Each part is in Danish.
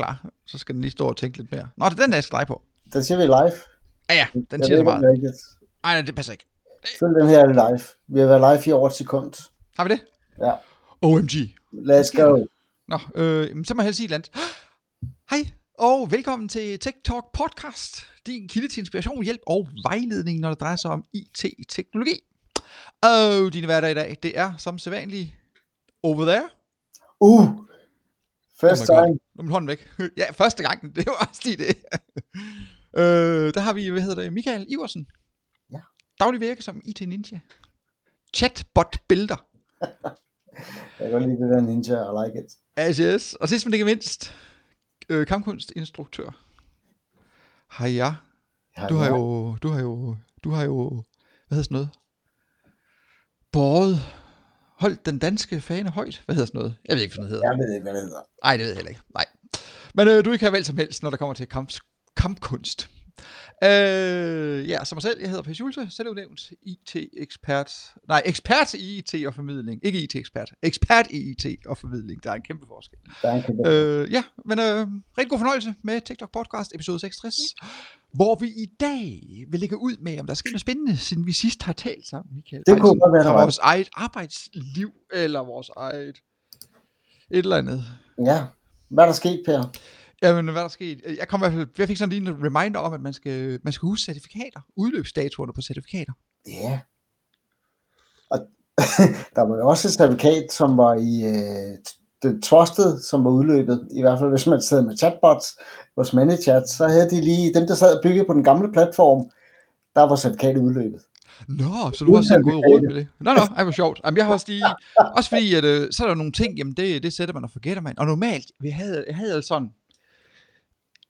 klar. Så skal den lige stå og tænke lidt mere. Nå, det er den, jeg skal dreje på. Den siger vi live. Ja, ja, den Jeg siger så meget. Nej, nej, det passer ikke. Følg den her live. Vi har været live i over et sekund. Har vi det? Ja. OMG. Let's go. Nå, øh, så må jeg helst sige et eller. Hej, og velkommen til Tech Talk Podcast. Din kilde til inspiration, hjælp og vejledning, når det drejer sig om IT-teknologi. Og dine hverdag i dag, det er som sædvanligt over there. Uh. First Oh my God. time. Nu er min hånd væk. ja, første gang. Det var også lige det. øh, der har vi, hvad hedder det, Michael Iversen. Ja. Daglig virke som IT Ninja. Chatbot-billeder. Jeg kan godt lide det der ninja. I like it. Yes, yes. Og sidst men ikke mindst, øh, kampkunstinstruktør. Hej ja. Ja, Du har jo, du har jo, du har jo, hvad hedder sådan noget? Båret, holdt den danske fane højt. Hvad hedder sådan noget? Jeg ved ikke, hvad det hedder. Jeg ved ikke, hvad det hedder. Nej, det ved jeg heller ikke. Nej. Men øh, du kan vel som helst, når der kommer til kamp, kampkunst. Øh, ja, som mig selv, jeg hedder Per Schulze, selvudnævnt IT-ekspert. Nej, ekspert i IT og formidling. Ikke IT-ekspert. Ekspert i IT og formidling. Der er en kæmpe forskel. Der er en kæmpe... Øh, ja, men øh, rigtig god fornøjelse med TikTok Podcast episode 66, hvor vi i dag vil lægge ud med, om der er sket noget spændende, siden vi sidst har talt sammen, Michael. Det kunne godt være, der fra var. vores eget arbejdsliv, eller vores eget et eller andet. Ja. Hvad er der sket, Per? Jamen, hvad er der sket? Jeg, kom i hvert fald, jeg fik sådan lige en reminder om, at man skal, man skal huske certifikater, udløbsdatoerne på certifikater. Ja. Og der var jo også et certifikat, som var i øh, det trusted, som var udløbet. I hvert fald, hvis man sad med chatbots hos ManyChat, så havde de lige, dem der sad og byggede på den gamle platform, der var certifikatet udløbet. Nå, så du har også god råd med det. Nå, nå, ej, hvor sjovt. Jamen, jeg har også lige, også fordi, at, øh, så er der nogle ting, jamen det, det sætter man og forgætter man. Og normalt, vi havde, jeg havde sådan,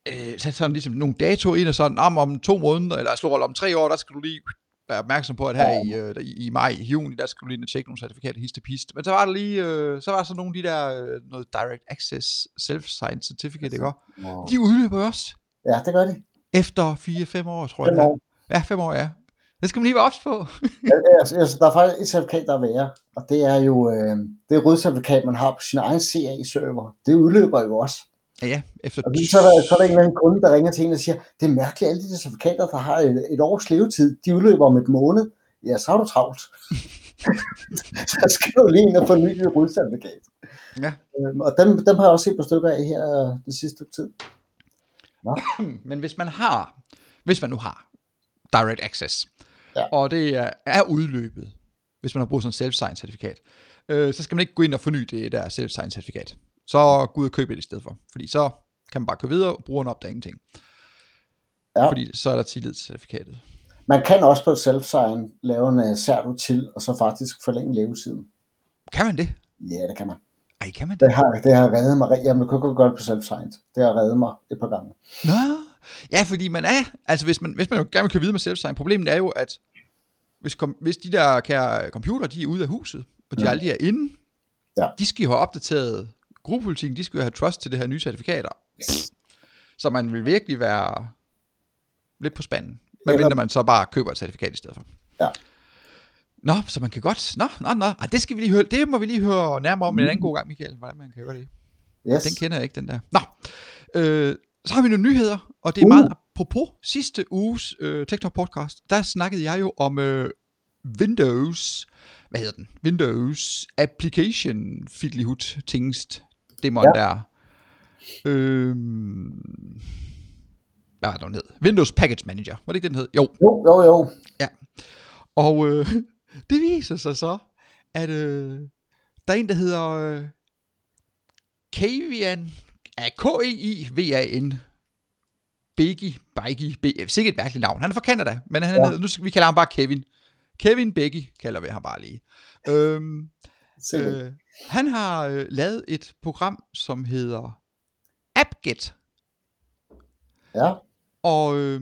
øh, sat sådan ligesom nogle datoer ind og sådan, om, om to måneder, eller slår om tre år, der skal du lige være opmærksom på, at her i, øh, i, i maj, i juni, der skal du lige tjekke nogle certifikater, histe pist. Men så var der lige, øh, så var der så nogle af de der, øh, noget Direct Access Self-Signed Certificate, ikke? Wow. De udløber også Ja, det gør de. efter 4-5 år, tror jeg. Fem det år. Ja, 5 år, ja. Det skal man lige være ops på. Altså, altså, der er faktisk et certifikat, der er værre, og det er jo øh, det rødcertifikat, man har på sin egen CA-server. Det udløber jo også. Ja, ja, efter Og så er, der, så er der en eller anden kunde, der ringer til en og siger, det er mærkeligt, alle de certifikater, der har et, et års levetid, de udløber om et måned. Ja, så har du travlt. så skal du lige ind og forny et rødcertifikat. Ja. Øhm, og dem, dem har jeg også set på stykker af her det sidste stykke tid. Men hvis man har, hvis man nu har direct access, Ja. og det er, er udløbet, hvis man har brugt sådan en self-sign certifikat, øh, så skal man ikke gå ind og forny det der self-sign certifikat. Så gå ud og købe det i stedet for. Fordi så kan man bare køre videre, og brugeren opdager ingenting. Ja. Fordi så er der tillid til certifikatet. Man kan også på et self-sign lave en uh, certo til, og så faktisk forlænge levetiden. Kan man det? Ja, det kan man. Ej, kan man det? Det har, det har reddet mig. Jamen, jeg kunne godt på self-sign. Det har reddet mig et par gange. Nå, ja, fordi man er, altså hvis man, hvis man jo gerne vil køre videre med self-sign, problemet er jo, at hvis, kom, hvis de der kære computer, de er ude af huset, og de Ja. aldrig er inde, Ja. de skal jo have opdateret gruppepolitikken, de skal jo have trust til det her nye certifikater. Så man vil virkelig være lidt på spanden, medmindre Eller- man så bare køber et certifikat i stedet for. Ja. Nå, så man kan godt, nå, nå, nå, Ej, det skal vi lige høre, det må vi lige høre nærmere om en anden god gang, Michael, hvordan man kan gøre det. Yes. Den kender jeg ikke, den der. Nå, øh, så har vi nogle nyheder, og det er Uh. meget apropos sidste uges øh, TikTok podcast. Der snakkede jeg jo om øh, Windows, hvad hedder den? Windows Application Fiddlyhood Tingst, demon ja. Ja. der. Øh, hvad var den hed? Windows Package Manager, var det ikke den hed? Jo, Jo, jo, jo. og øh, det viser sig så, at øh, der er en, der hedder øh, Kavian, ja, K-E-I-V-A-N, Beggy, Beggy, Be- sikkert et mærkeligt navn. Han er fra Canada, men han Ja. nu vi kalder ham bare Kevin. Kevin Beggy kalder vi ham bare lige. Øhm, Sikkert. øh, han har øh, lavet et program, som hedder AppGet, Ja. og øh,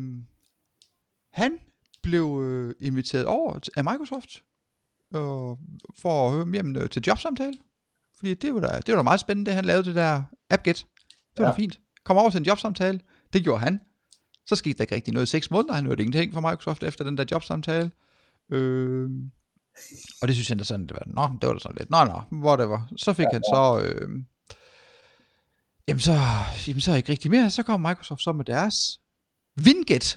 han blev øh, inviteret over til, af Microsoft øh, for at høre om, øh, til jobsamtale. Fordi det var, da, det var da meget spændende, det han lavede det der AppGet. Det var ja. Da fint. Kom over til en jobsamtale. Det gjorde han. Så skete der ikke rigtig noget i seks måneder. Han hørte ingenting fra Microsoft efter den der jobsamtale. Øh, og det synes han da sådan, det var, nå, det var da sådan lidt, nå, nå, whatever. Så fik ja, han så, øh, jamen så, jamen så ikke rigtig mere. Så kommer Microsoft så med deres Winget,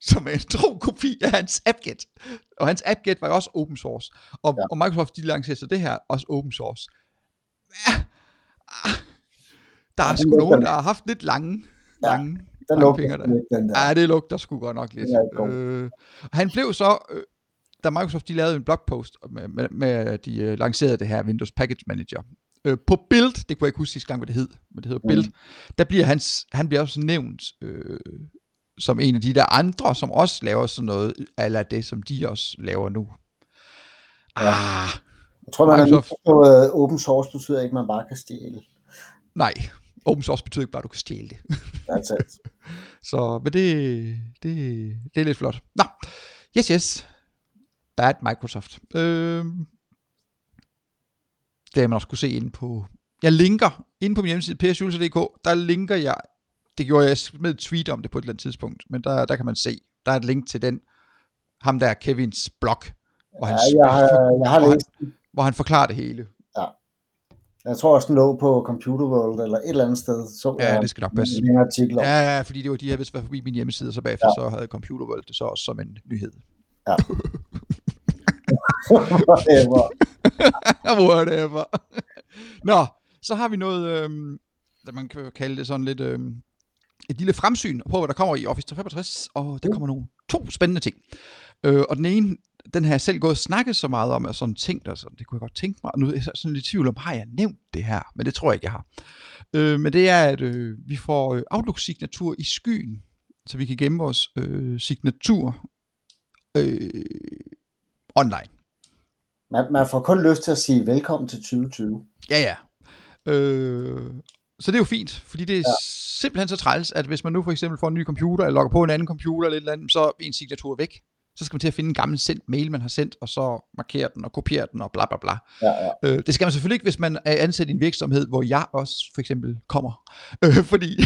som er en tro kopi af hans AppGet. Og hans AppGet var jo også open source. Og, Ja. og Microsoft, de lancerede så det her også open source. Ja, ah, der er sgu nogen, der har haft lidt lange, Ja, lange Den fingre der. lidt, den der. Ja, det lugter sgu godt nok lidt. Øh, han blev så, øh, da Microsoft de lavede en blogpost med, med, med de øh, lancerede det her Windows Package Manager. Øh, på Build, det kunne jeg ikke huske sidste gang, hvad det hed, men det hedder Mm. Build, der bliver hans, han bliver også nævnt øh, som en af de der andre, som også laver sådan noget, eller det, som de også laver nu. Ja. Ah, Jeg tror, man har Microsoft. misforstået, at open source betyder ikke, at man bare kan stjæle. nej, open source betyder ikke bare, at du kan stjæle det. Så, men det, det, det er lidt flot. Nå, yes, yes. Bad Microsoft. Øhm, det har man også kunne se inde på, jeg linker, inde på min hjemmeside, psjulse.dk, der linker jeg, det gjorde jeg med et tweet om det på et eller andet tidspunkt, men der, der kan man se, der er et link til den, ham der Kevins blog, hvor han, ja, jeg har, jeg har hvor han- hvor han forklarer det hele. Jeg tror også, den lå på Computer World eller et eller andet sted. Så Ja, jeg det skal nok passe. en artikel om. Ja, ja, fordi det var de her, hvis været forbi min hjemmeside, og så bagefter ja. så havde Computer World det så også som en nyhed. Whatever. Whatever. Nå, så har vi noget, øhm, der man kan kalde det sådan lidt øhm, et lille fremsyn på, hvad der kommer i Office 365, og der Mm. kommer nogle to spændende ting. Øh, og den ene, den har jeg selv gået og snakket så meget om, og sådan tænkt, og sådan, det kunne jeg godt tænke mig, og nu er jeg sådan lidt i tvivl om, har jeg nævnt det her? Men det tror jeg ikke, jeg har. Øh, men det er, at øh, vi får øh, Outlook-signatur i skyen, så vi kan gemme vores øh, signatur øh, online. Man, man får kun lyst til at sige velkommen til 2020. Ja, ja. Øh, så det er jo fint, fordi det er ja. simpelthen så træls, at hvis man nu for eksempel får en ny computer, eller logger på en anden computer eller et eller andet, så er en signatur væk. Så skal man til at finde en gammel sendt mail, man har sendt, og så markere den og kopiere den og bla bla bla. Ja, ja. Øh, det skal man selvfølgelig ikke, hvis man er ansat i en virksomhed, hvor jeg også for eksempel kommer. Øh, fordi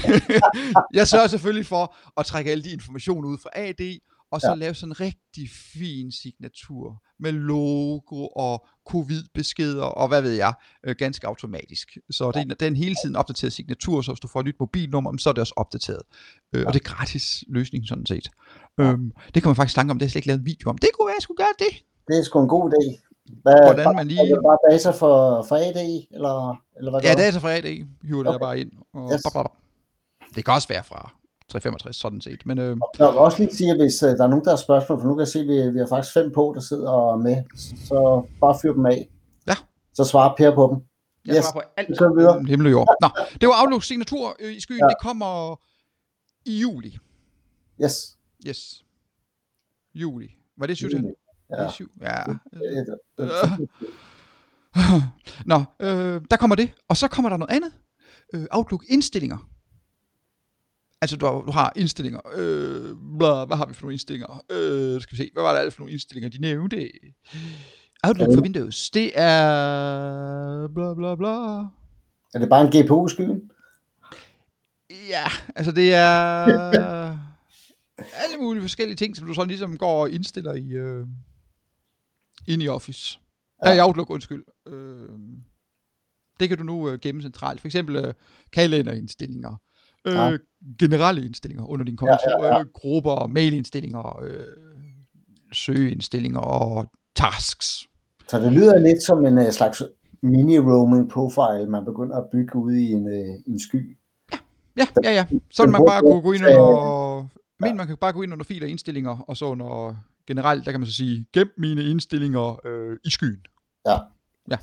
jeg sørger selvfølgelig for at trække alle de informationer ud fra AD, og så ja. Ja. lave sådan en rigtig fin signatur med logo og covid-beskeder og hvad ved jeg, øh, ganske automatisk. Så det, er- det er en hele tiden opdateret signatur, så hvis du får et nyt mobilnummer, så er det også opdateret. Øh, og det er gratis løsning sådan set. Øhm, det kan man faktisk snakke om, det har jeg slet ikke lavet en video om. Det kunne være, jeg skulle gøre det. Det er sgu en god idé. Hvad, Hvordan man lige- Er det bare data for, for AD, eller, eller hvad Ja, data fra AD, hiver Okay. der bare ind. Og Yes. Det kan også være fra 365, sådan set. Men øh, Jeg vil også lige sige, at hvis uh, der er nogen, der har spørgsmål, for nu kan jeg se, at vi, vi har faktisk fem på, der sidder er med, så bare fyr dem af. Ja. Så svarer Per på dem. jeg Yes. svarer på alt. Kører videre. Himmel og jord. Nå, det var Outlook signatur øh, i skyen. Ja. Det kommer i juli. Yes. Yes. Juli. Var det 7 til? Ja. Ja. Syv? ja. Det- det- Nå, øh, der kommer det. Og så kommer der noget andet. Øh, Outlook indstillinger. Altså, du har, du har indstillinger. Øh, bla, hvad har vi for nogle indstillinger? Øh, skal vi se, hvad var der alle for nogle indstillinger, de nævnte? Outlook for Windows. Det er... Bla, bla, bla. Er det bare en GPU i skyen? Ja, altså det er alle mulige forskellige ting, som du så ligesom går og indstiller i øh, ind i Office. Ja. i Outlook, undskyld. Øh, det kan du nu øh, gemme centralt. For eksempel øh, kalenderindstillinger, øh, Ja. generelle indstillinger under din konto, Ja, ja, ja. Øh, grupper, mailindstillinger, øh, søgeindstillinger og tasks. Så det lyder lidt som en uh, slags mini-roaming profile, man begynder at bygge ude i en, uh, en sky. Ja, ja, ja. Så man bare kunne gå ind under... Men man kan bare gå ind under filer og indstillinger, og så under generelt, der kan man så sige, gem mine indstillinger øh, i skyen. Det er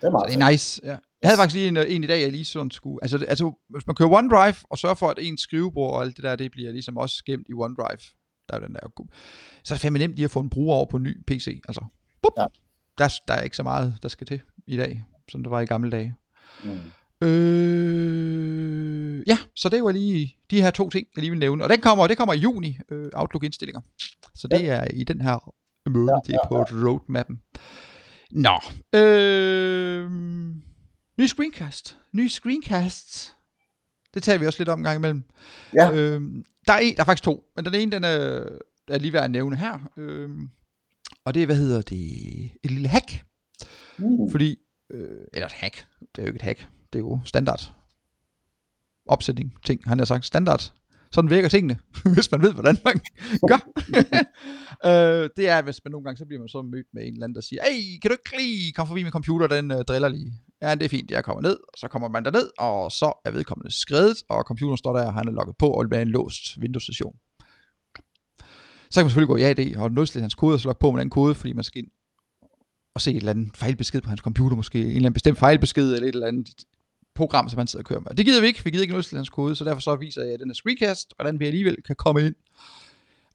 Så meget det er nice, ja. Jeg havde faktisk lige en, øh, en i dag, jeg lige sådan skulle... Altså, altså, hvis man kører OneDrive, og sørger for, at ens skrivebord og alt det der, det bliver ligesom også gemt i OneDrive. Der er den der god. Så er det fandme nemt lige at få en bruger over på en ny PC. Altså, bup, Ja. der, er- der er ikke så meget, der skal til i dag, som det var i gamle dage. Mm. Øh, ja, så det var lige de her to ting, jeg lige vil nævne. Og den kommer, det kommer i juni, øh, Outlook-indstillinger. Så det er i den her måned, Ja, det er på roadmappen. Nå, øh, ny screencast. Ny screencast. Det tager vi også lidt om en gang imellem. Ja. Øh, der, er en, der er faktisk to, men den ene, den er, er lige værd at nævne her. Øh, og det er, hvad hedder det, et lille hack. Mm. Fordi, øh, eller et hack, det er jo ikke et hack, det er jo standard opsætning ting. Han har sagt standard. Sådan virker tingene, hvis man ved, hvordan man gør. øh, det er, hvis man nogle gange, så bliver man så mødt med en eller anden, der siger, hey, kan du ikke lige komme forbi min computer, den øh, driller lige. Ja, det er fint, jeg kommer ned, og så kommer man derned, og så er vedkommende skrevet, og computeren står der, og han er logget på, og det bliver en låst Windows-station. Så kan man selvfølgelig gå i AD og nødslæse hans kode, og så logge på med den kode, fordi man skal ind og se et eller andet fejlbesked på hans computer, måske en eller anden bestemt fejlbesked, eller et eller andet program, som han sidder og kører med. Det gider vi ikke, vi gider ikke hans kode, så derfor så viser jeg den her screencast, hvordan vi alligevel kan komme ind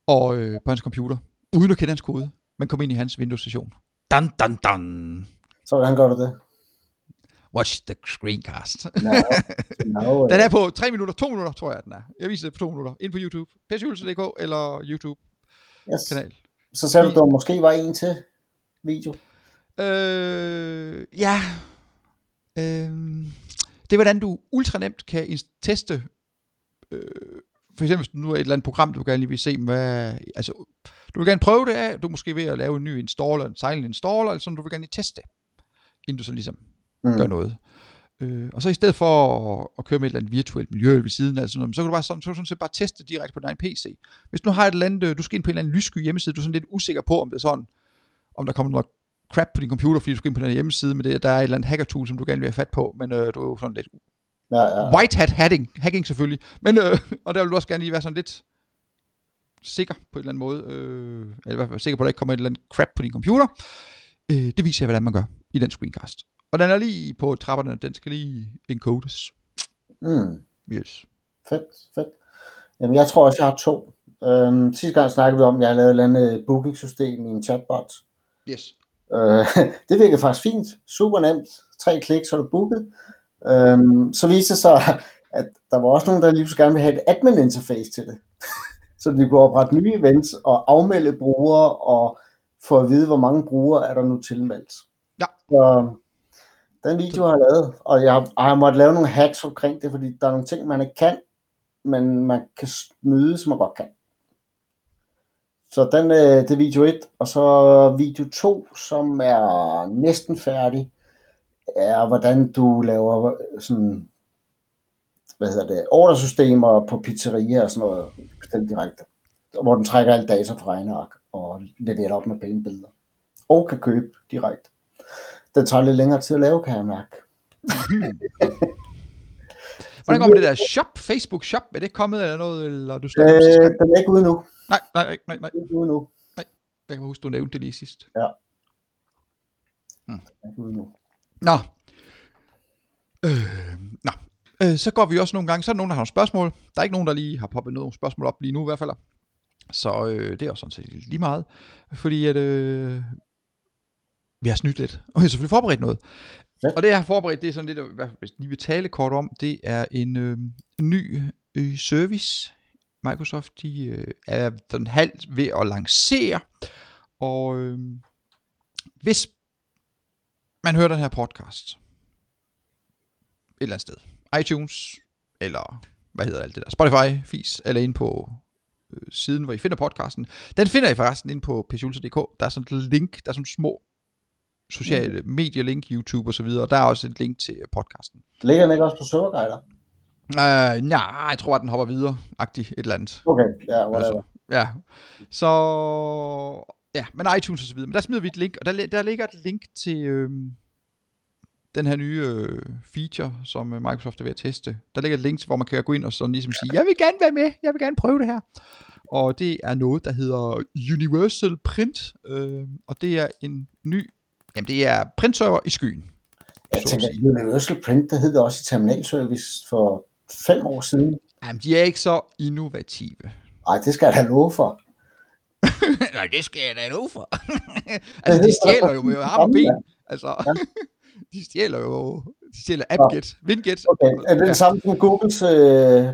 og, øh, på hans computer, uden at kende hans kode, men komme ind i hans Windows-station. Dun, dun, dun. Så hvordan gør du det? Watch the screencast. No, no, den er på 3 minutter, 2 minutter, tror jeg, den er. Jeg viser det på 2 minutter. Ind på YouTube. pshulse.dk eller YouTube-kanal. yes. Så sagde du, måske var en til video. Øh, ja. Øh, det er, hvordan du ultra nemt kan teste, øh, for eksempel hvis du nu er et eller andet program, du gerne lige vil se, hvad, altså, du vil gerne prøve det af, du er måske ved at lave en ny installer, en silent installer, eller sådan, du vil gerne lige teste det, inden du så ligesom mm. gør noget. Øh, og så i stedet for at, at køre med et eller andet virtuelt miljø ved siden af, sådan noget, så kan du bare sådan, så sådan set bare teste direkte på din PC. Hvis du har et eller andet, øh, du skal ind på en eller anden lyssky hjemmeside, du er sådan lidt usikker på, om det er sådan, om der kommer noget crap på din computer, fordi du skal ind på den hjemmeside, men det, der er et eller andet hacker-tool, som du gerne vil have fat på, men øh, du er jo sådan lidt Ja, ja. white hat hacking, hacking selvfølgelig, men, øh, og der vil du også gerne lige være sådan lidt sikker på en eller anden måde, øh, eller i hvert fald sikker på, at der ikke kommer et eller andet crap på din computer. Øh, det viser jeg, hvordan man gør i den screencast. Og den er lige på trapperne, den skal lige encodes. Mm. Yes. Fedt, fedt. Jamen, jeg tror også, jeg har to. Øhm, sidste gang snakkede vi om, at jeg lavede et eller andet booking-system i en chatbot. Yes. Øh, det virkede faktisk fint. Super nemt. Tre klik, så er du booket. Øhm, så viste det sig, at der var også nogen, der lige så gerne ville have et admin-interface til det. så vi kunne oprette nye events og afmelde brugere og få at vide, hvor mange brugere er der nu tilmeldt. Ja. Så den video har jeg lavet, og jeg har, jeg måttet lave nogle hacks omkring det, fordi der er nogle ting, man ikke kan, men man kan snyde, som man godt kan. Så den, øh, det er video 1, og så video 2, som er næsten færdig, er hvordan du laver sådan, hvad hedder det, ordersystemer på pizzerier og sådan noget, bestemt direkte, hvor den trækker alt data fra regneark og leverer op med pæne billeder. Og kan købe direkte. Den tager lidt længere tid at lave, kan jeg mærke. Hvordan går det der shop, Facebook shop? Er det kommet eller noget, eller du skal Øh, den er ikke ude nu. Nej, nej, nej, nej, nej. Den er nu. Jeg kan huske, du nævnte det lige sidst. Ikke ude nu. Nå. Øh, nå. Øh, så går vi også nogle gange, så er der nogen, der har nogle spørgsmål. Der er ikke nogen, der lige har poppet nogle spørgsmål op lige nu i hvert fald. Så øh, det er også sådan set lige meget. Fordi at øh, vi har snydt lidt. Og vi har selvfølgelig forberedt noget. Ja. Og det jeg har forberedt, det er sådan lidt, hvad hvis lige vil tale kort om, det er en øh, ny øh, service. Microsoft de, øh, er sådan halvt ved at lancere. Og øh, hvis man hører den her podcast et eller andet sted, iTunes, eller hvad hedder alt det der, Spotify, Fis, eller inde på øh, siden, hvor I finder podcasten. Den finder I forresten inde på pjulse.dk. Der er sådan et link, der er sådan små sociale mm. medier-link, YouTube og så videre, og der er også et link til podcasten. Ligger den ikke også på serverguider? Øh, nej, jeg tror, at den hopper videre, agtig et eller andet. Okay, ja, whatever. Altså, ja. Så, ja, men iTunes og så videre. Men der smider vi et link, og der, der ligger et link til øhm, den her nye øh, feature, som øh, Microsoft er ved at teste. Der ligger et link til, hvor man kan gå ind og sådan ligesom sige, jeg vil gerne være med, jeg vil gerne prøve det her. Og det er noget, der hedder Universal Print, øh, og det er en ny, jamen det er printserver i skyen. Jeg tænker. Universal Print, det hed det også i Terminalservice for fem år siden. Jamen, de er ikke så innovative. Nej, det skal jeg da love for. Nej, det skal jeg da love for. altså, de stjæler jo med arme og ben. Altså, de stjæler jo, de stjæler AppGet, Winget. Okay, er det det samme som Googles øh,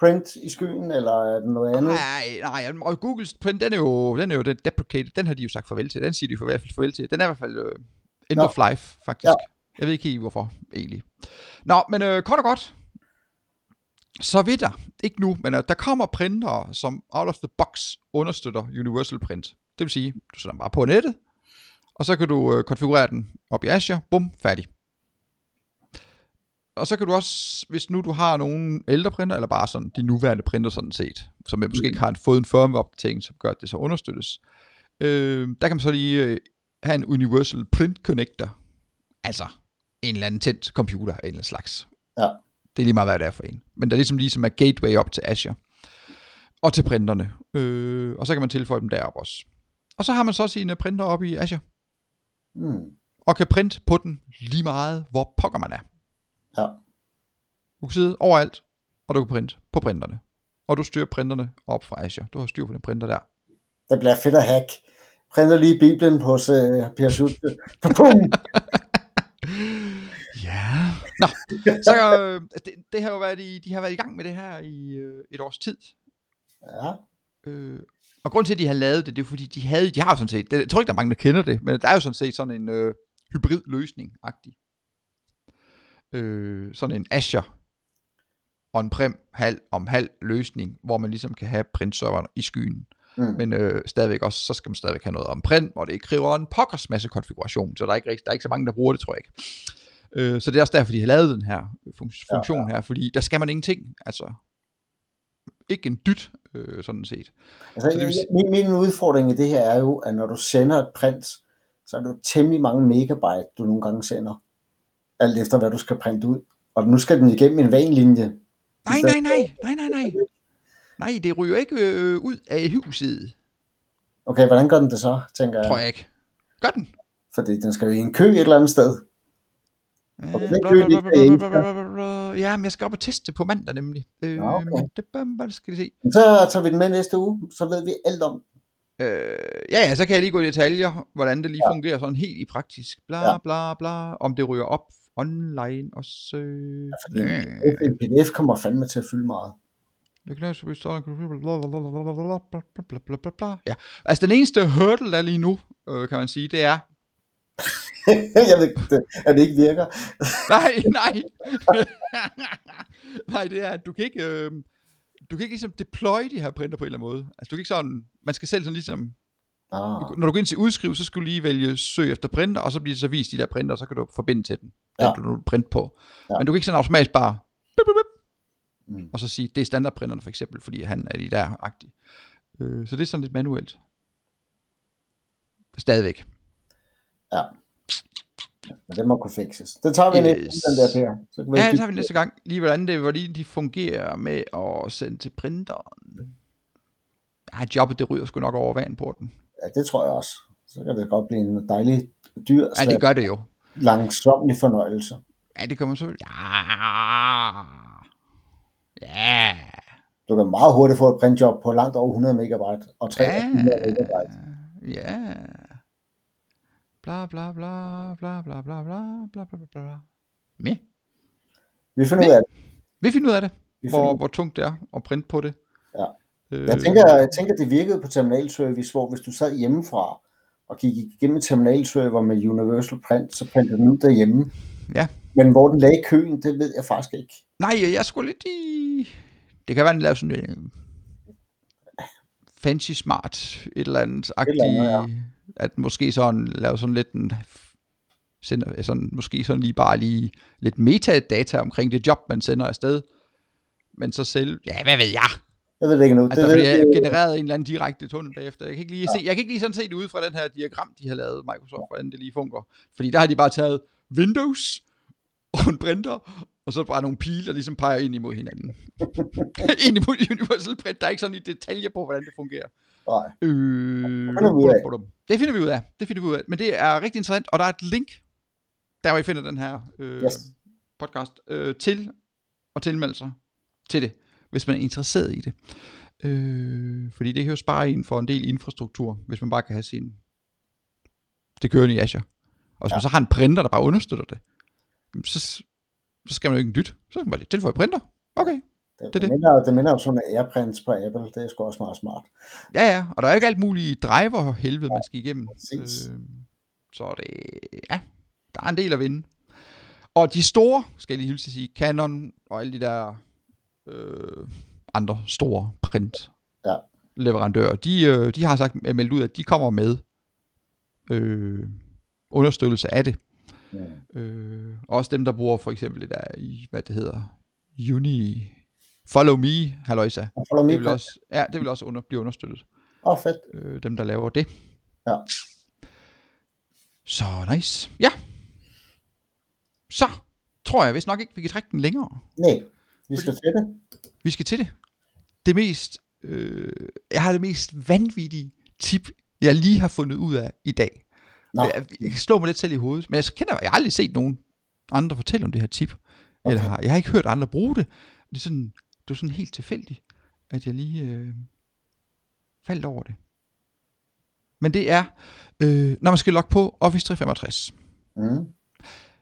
print i skyen, eller er det noget andet? Nej, nej, og Googles print, den er jo, den er jo den deprecated, den har de jo sagt farvel til, den siger de for i hvert fald farvel til. Den er i hvert fald uh, end Nå. of life, faktisk. Ja. Jeg ved ikke helt, hvorfor, egentlig. Nå, men øh, kort og godt, så ved der, ikke nu, men øh, der kommer printer, som out of the box understøtter Universal Print. Det vil sige, du sætter den bare på nettet, og så kan du øh, konfigurere den op i Azure, bum, færdig. og så kan du også, hvis nu du har nogle ældre printer, eller bare sådan de nuværende printer sådan set, som jeg måske ikke har fået en firmware-opdatering, som gør, at det så understøttes, øh, der kan man så lige øh, have en Universal Print Connector, altså en eller anden tændt computer af en eller anden slags. Ja. Det er lige meget, hvad det er for en. Men der er ligesom ligesom er gateway op til Azure. Og til printerne. Øh, og så kan man tilføje dem derop også. Og så har man så sine printer op i Azure. Mm. Og kan printe på den lige meget, hvor pokker man er. Ja. Du kan sidde overalt, og du kan printe på printerne. Og du styrer printerne op fra Azure. Du har styr på den printer der. Det bliver fedt at hack. Printer lige Bibelen hos uh, Per Schultze. Nå, så øh, det, det har jo været i, de har været i gang med det her i øh, et års tid. Ja. Øh, og grund til, at de har lavet det, det er fordi, de havde, de har jo sådan set, det, jeg tror ikke, der er mange, der kender det, men der er jo sådan set sådan en øh, hybrid løsning-agtig. Øh, sådan en Azure on-prem halv om halv løsning, hvor man ligesom kan have printserveren i skyen. Mm. Men øh, stadigvæk også, så skal man stadigvæk have noget on-prem, hvor det ikke kræver en pokkers masse konfiguration, så der er ikke, der er ikke så mange, der bruger det, tror jeg ikke. Øh, så det er også derfor, de har lavet den her fun- Ja, funktion her, fordi der skal man ingenting, altså ikke en dyt, øh, sådan set. Altså, Så det vil min, min udfordring i det her er jo, at når du sender et print, så er det jo temmelig mange megabyte, du nogle gange sender. Alt efter, hvad du skal printe ud. Og nu skal den igennem en vanlinje. Nej, nej, nej, nej, nej, nej. Nej, det ryger ikke øh, ud af huset, Okay, hvordan gør den det så, tænker jeg? tror jeg ikke. Gør den? Fordi den skal jo i en kø et eller andet sted. Øh, Og. Ja, men jeg skal op og teste på mandag nemlig. Øh, okay. det, hvad skal vi se. Så tager vi den med næste uge, så ved vi alt om. Øh, ja, ja, så kan jeg lige gå i detaljer, hvordan det lige Ja. fungerer sådan helt i praktisk. Bla, Ja. bla, bla. Om det ryger op online også. Øh, Fordi en pdf kommer fandme til at fylde meget. Det kan bla. Ja, altså den eneste hurdle, der er lige nu, øh, kan man sige, det er, jeg ved det, at det ikke virker. nej, nej, nej, det er, at du kan ikke, øh, du kan ikke ligesom deploy de her printer på en eller anden måde. Altså du kan ikke sådan, man skal selv sådan ligesom, Ah, du, når du går ind til udskriv, så skal du lige vælge søg efter printer, og så bliver det så vist de der printer, og så kan du forbinde til den, den Ja. du nu print på. Ja. Men du kan ikke sådan automatisk bare, bip, bip, bip, mm. og så sige, det er standardprinterne for eksempel, fordi han er de der agtige. Øh, så det er sådan lidt manuelt. Stadigvæk. Men det må kunne fikses. Det tager vi Yes. næste den der, Per. Så kan vi Ja, det tager vi næste gang. Lige hvordan det, hvordan de fungerer med at sende til printeren. Ja, jobbet det ryger sgu nok over vandporten. Ja, det tror jeg også. Så kan det godt blive en dejlig dyr, Ja, det gør det jo. langsomlig fornøjelse. Ja, det kommer så... Ja. Ja. Du kan meget hurtigt få et printjob på langt over 100 megabyte og 300 Ja. megabyte. Ja. Bla bla bla bla bla bla bla bla bla bla. Me. Vi finder ud af det. Vi finder ud af det, Vi hvor, ud. hvor tungt det er at printe på det. Ja. Øh, Jeg tænker, jeg tænker, det virkede på terminalservice, hvor hvis du sad hjemmefra og gik igennem terminalserver med Universal Print, så printede den ud derhjemme. Ja. Men hvor den lagde køen, det ved jeg faktisk ikke. Nej, jeg skulle lidt i... Det kan være, den laver sådan en fancy smart, et eller andet agtigt, eller andet, at måske sådan lave sådan lidt en, sender, sådan, måske sådan lige bare lige lidt metadata omkring det job, man sender afsted, men så selv, ja, hvad ved jeg, Jeg ved det ikke nu. altså, det, det, jeg genererede en eller anden direkte tunnel bagefter, jeg kan ikke lige se, jeg kan ikke lige sådan se det ud fra den her diagram, de har lavet, Microsoft, hvordan det lige fungerer, fordi der har de bare taget Windows og en printer, og så bare nogle pile, der ligesom peger ind imod hinanden. ind imod Universal Print. Der er ikke sådan i detaljer på, hvordan det fungerer. Nej. Øh, finder vi ud af. Det finder vi ud af. Det finder vi ud af. Men det er rigtig interessant, og der er et link, der hvor I finder den her øh, Yes. podcast, øh, til at tilmelde sig til det, hvis man er interesseret i det. Øh, fordi det kan jo spare en for en del infrastruktur, hvis man bare kan have sin det kørende i Azure. Og hvis Ja. man så har en printer, der bare understøtter det, så, så skal man jo ikke en dyt. Så kan man bare lige tilføje printer. Okay. Det, det det, minder, det minder jo sådan en AirPrints på Apple. Det er sgu også meget smart. Ja, ja, og der er jo ikke alt muligt driver helvede, man skal igennem. præcis. Øh, så det, ja, der er en del at vinde. Og de store, skal jeg lige hilse at sige, Canon og alle de der øh, andre store print Ja. leverandører, de, øh, de har sagt meldt ud, at de kommer med øh, understøttelse af det. Mm. Øh, også dem, der bruger for eksempel det der i, hvad det hedder, Uni, Follow Me, halløjsa. Follow me Det vil også, ja, det vil også under, blive understøttet. Åh, oh, fedt. øh, dem, der laver det. Ja. Så nice. Ja. Så tror jeg vist nok ikke, vi kan trække den længere. Nej, vi skal til det. Vi skal til det. Det mest, øh, jeg har det mest vanvittige tip, jeg lige har fundet ud af i dag. Nå. Jeg, jeg kan slå mig lidt selv i hovedet, men jeg kender, jeg har aldrig set nogen andre fortælle om det her tip. Okay. Eller har, jeg har ikke hørt andre bruge det. Det er sådan, det er sådan helt tilfældigt, at jeg lige øh, faldt over det. Men det er, øh, når man skal logge på Office 365, Mm.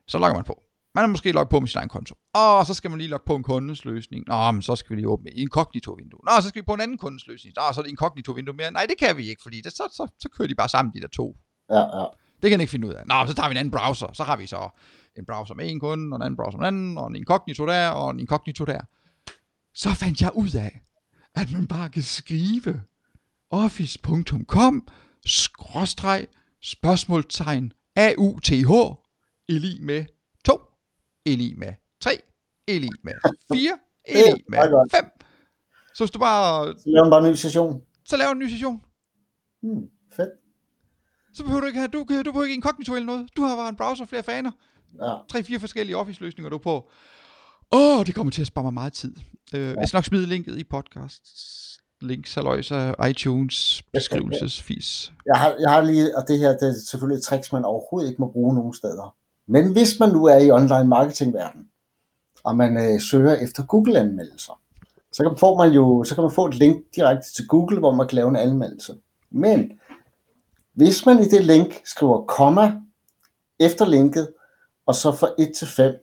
så logger man på. Man er måske logget på med sin egen konto. Og så skal man lige logge på en kundes løsning. Nå, men så skal vi lige åbne inkognito-vindue. Nå, så skal vi på en anden kundes løsning. Nå, så er det inkognito-vindue mere. Nej, det kan vi ikke, fordi det, så, så, så kører de bare sammen, de der to. Ja, ja. Det kan jeg ikke finde ud af. Nå, så tager vi en anden browser. Så har vi så en browser med en kunde, og en anden browser med en anden, og en inkognito der, og en inkognito der. Så fandt jeg ud af, at man bare kan skrive office.com skråstreg spørgsmålstegn AUTH eli med 2, eli med 3, eli med 4, eli meget med godt. 5. Så hvis du bare, Så laver bare en ny session. så laver en ny session, Hmm. Fedt. så behøver du ikke have, du, du behøver ikke inkognito eller noget. Du har bare en browser, flere faner. Ja. tre-fire forskellige Office-løsninger, du er på. Åh, oh, det kommer til at spare mig meget tid. Uh, ja. Jeg skal nok smide linket i podcast. Links, haløjser, iTunes, beskrivelsesfis. Jeg har, jeg har lige, og det her det er selvfølgelig et trick, man overhovedet ikke må bruge nogen steder. Men hvis man nu er i online marketingverden, og man øh, søger efter Google-anmeldelser, så kan, får man jo, så kan man få et link direkte til Google, hvor man kan lave en anmeldelse. Men hvis man i det link skriver komma efter linket, og så fra 1 til 5,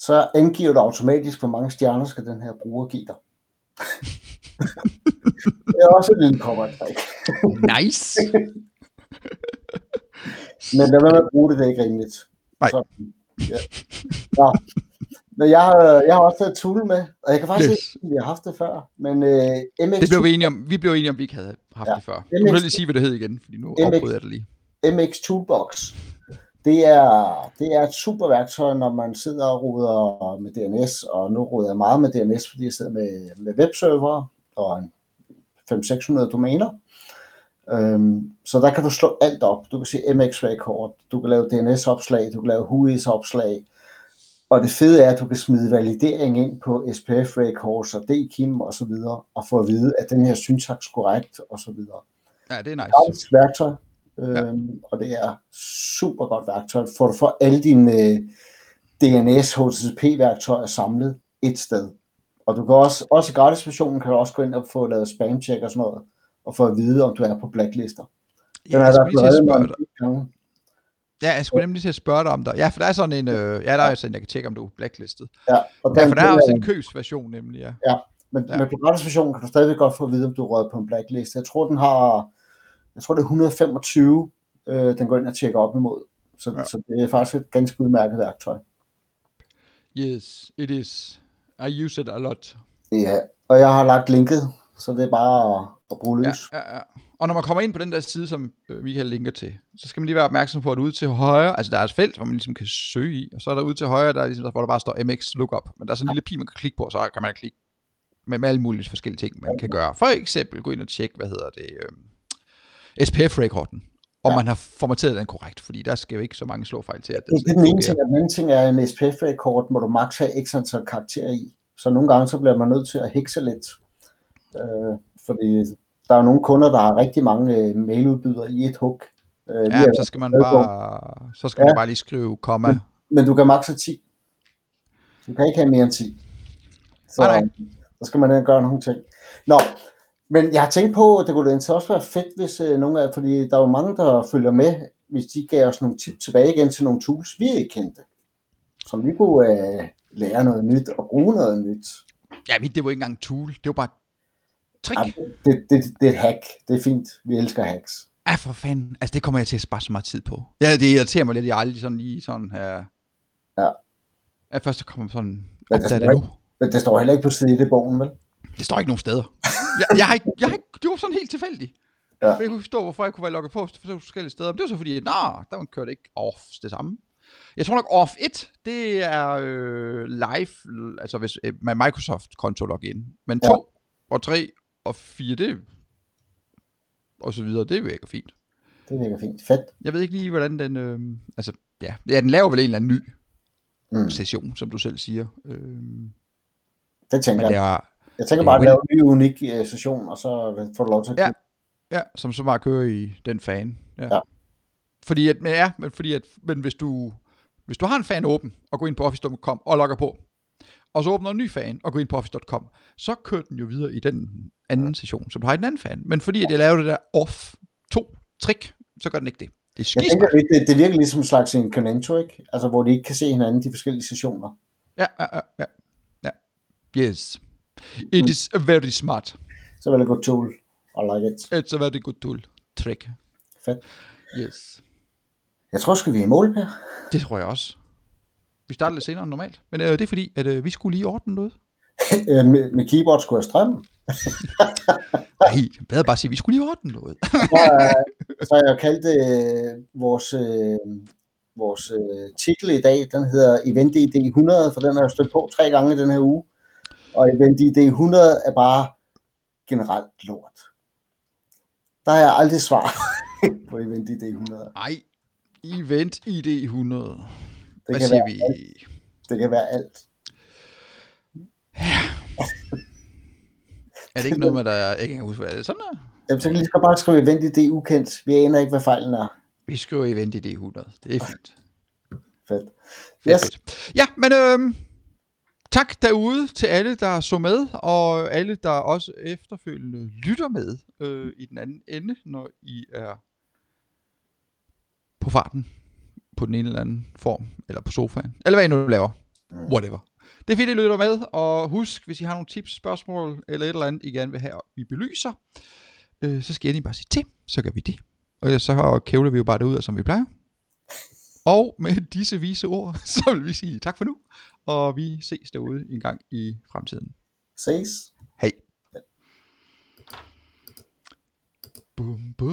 så angiver du automatisk, hvor mange stjerner skal den her bruger give dig. det er også et lille cover-trick. Nice! Men lad være med at bruge det, det er ikke rimeligt. Nej. Så, ja. Nå. Men jeg har, jeg har også taget Tool med, og jeg kan faktisk Yes. ikke, at vi har haft det før, men øh, MX, Det blev vi enige om. Vi blev enige om, vi ikke havde haft Ja. det før. Du må lige sige, hvad det hed igen, fordi nu MX. afbryder jeg det lige. MX Toolbox, det er, det er et super værktøj, når man sidder og ruder med DNS, og nu ruder jeg meget med DNS, fordi jeg sidder med, med webserver og en 500-600 domæner. Øhm, så der kan du slå alt op. Du kan se MX-record, du kan lave DNS-opslag, du kan lave WHOIS-opslag, og det fede er, at du kan smide validering ind på SPF records og DKIM og så videre, og få at vide, at den her syntaks korrekt og så videre Ja, det er nice. gratis værktøj, øhm, og det er super godt værktøj, for du får alle dine øh, DNS HTTP-værktøjer samlet et sted. Og du kan også, også i gratis versionen kan du også gå ind og få lavet spam-check og sådan noget, og få at vide, om du er på blacklister. Den Ja, er der blevet med gange. Ja, jeg skulle nemlig til at spørge dig om dig. Ja, for der er sådan en, øh, ja, der er sådan, jeg kan tjekke, om du er blacklistet. Ja, og Ja, den, for der er også en købsversion nemlig, ja. Ja. ja. men på gratis versionen kan du stadigvæk godt få at vide, om du er på en blacklist. Jeg tror, den har, jeg tror det er 125, øh, den går ind og tjekker op imod. Så, Ja. ja. så det er faktisk et ganske udmærket værktøj. Yes, it is. I use it a lot. Ja, og jeg har lagt linket, så det er bare at, at bruge Ja, løs. ja, ja. Og når man kommer ind på den der side, som øh, Michael linker til, så skal man lige være opmærksom på, at ude til højre, altså der er et felt, hvor man ligesom kan søge i, og så er der ude til højre, der er ligesom, hvor der bare står MX Lookup, men der er sådan en lille pil, man kan klikke på, og så kan man klikke med, med alle mulige forskellige ting, man kan gøre. For eksempel gå ind og tjekke, hvad hedder det, øh, SPF-rekorden, om Ja. man har formateret den korrekt, fordi der skal jo ikke så mange slåfejl til, at den Det, er den ene ting, og den anden ting er, at en SPF-rekord må du maks have x antal karakterer i. Så nogle gange så bliver man nødt til at hekse lidt. Øh, fordi der er nogle kunder, der har rigtig mange øh, mailudbydere i et hug. Øh, Ja, så skal man bare, så skal man Ja. bare lige skrive komma. Men du kan maks have 10. Du kan ikke have mere end 10. Så, Nej, så skal man gøre nogle ting. Nå, men jeg har tænkt på, at det kunne egentlig også være fedt, hvis øh, nogle af, fordi der er jo mange, der følger med, hvis de gav os nogle tip tilbage igen til nogle tools, vi ikke kendte. Som vi kunne øh, lære noget nyt og bruge noget nyt. Ja, det var ikke engang en tool, det var bare trick. Ja, det, det, det er et hack. Det er fint. Vi elsker hacks. Ja, for fanden. Altså, det kommer jeg til at spare så meget tid på. Ja, det irriterer mig lidt, jeg aldrig sådan lige sådan her... Ja. Ja, først så kommer sådan... Men er står det nu. ikke- Men det står heller ikke på side i bogen, vel? Det står ikke nogen steder. Jeg, jeg, har ikke, jeg har ikke, det var sådan helt tilfældigt. Ja. Ja. Jeg kunne forstå, hvorfor jeg kunne være logget på forskellige steder. Men det var så fordi, at, nej, der kørte ikke off det samme. Jeg tror nok Off 1, det er øh, live, altså hvis, øh, med Microsoft-konto login. Men Ja. 2 og 3 og 4, det og så videre, det virker fint. Det virker fint. Fedt. Jeg ved ikke lige, hvordan den, øh, altså, ja, ja, den laver vel en eller anden ny Mm. session, som du selv siger. Øh, Det tænker men det jeg. er, Jeg tænker er bare at lave en ny unik øh, session, og så får du lov til at Ja. Ja, som så bare kører i den fan. Ja. Ja. Fordi at, men ja, men fordi at, men hvis du, hvis du har en fan åben, og går ind på office.com og logger på, og så åbner en ny fan, og går ind på office.com, så kører den jo videre i den anden session, som du har i den anden fan. Men fordi at jeg laver det der off 2 trick, så gør den ikke det. Det er Jeg tænker, det, det virker ligesom en slags en Conento, ikke? Altså, hvor de ikke kan se hinanden, de forskellige sessioner. Ja, ja, ja, ja. Yes. It is a very smart. Så vil det godt tool. I like it. It's a very good tool. Trick. Fedt. Yes. Jeg tror sgu, vi i mål, Per. Det tror jeg også. Vi starter lidt senere end normalt. Men øh, det er fordi, at øh, vi skulle lige ordne noget. Øh, med, med keyboard skulle jeg strømme. Nej, bedre bare sige, at vi skulle lige ordne noget. Så, jeg kaldt øh, vores, øh, vores øh, titel i dag, den hedder Event ID 100, for den har jeg stødt på tre gange i den her uge. Og Event ID 100 er bare generelt lort. Der har jeg aldrig svar på Event ID 100. Nej, Event ID 100. Det Hvad kan, siger vi? det kan være alt. Er det ikke noget med, der jeg ikke kan huske, hvad er det sådan der? Jamen, så kan lige bare skrive Event ID ukendt. Vi aner ikke, hvad fejlen er. Vi skriver Event ID 100. Det er fint. Fedt. Yes. fedt. Ja, men øhm, tak derude til alle, der så med, og alle, der også efterfølgende lytter med øh, i den anden ende, når I er på farten på den ene eller anden form, eller på sofaen, eller hvad I nu laver. Whatever. Det er fedt, I lytter med, og husk, hvis I har nogle tips, spørgsmål, eller et eller andet, I gerne vil have, vi belyser, øh, så skal I bare sige til, så gør vi det. Og så kævler vi jo bare det ud, som vi plejer. Og med disse vise ord, så vil vi sige tak for nu, og vi ses derude en gang i fremtiden. Ses. Hej. Bum, bum.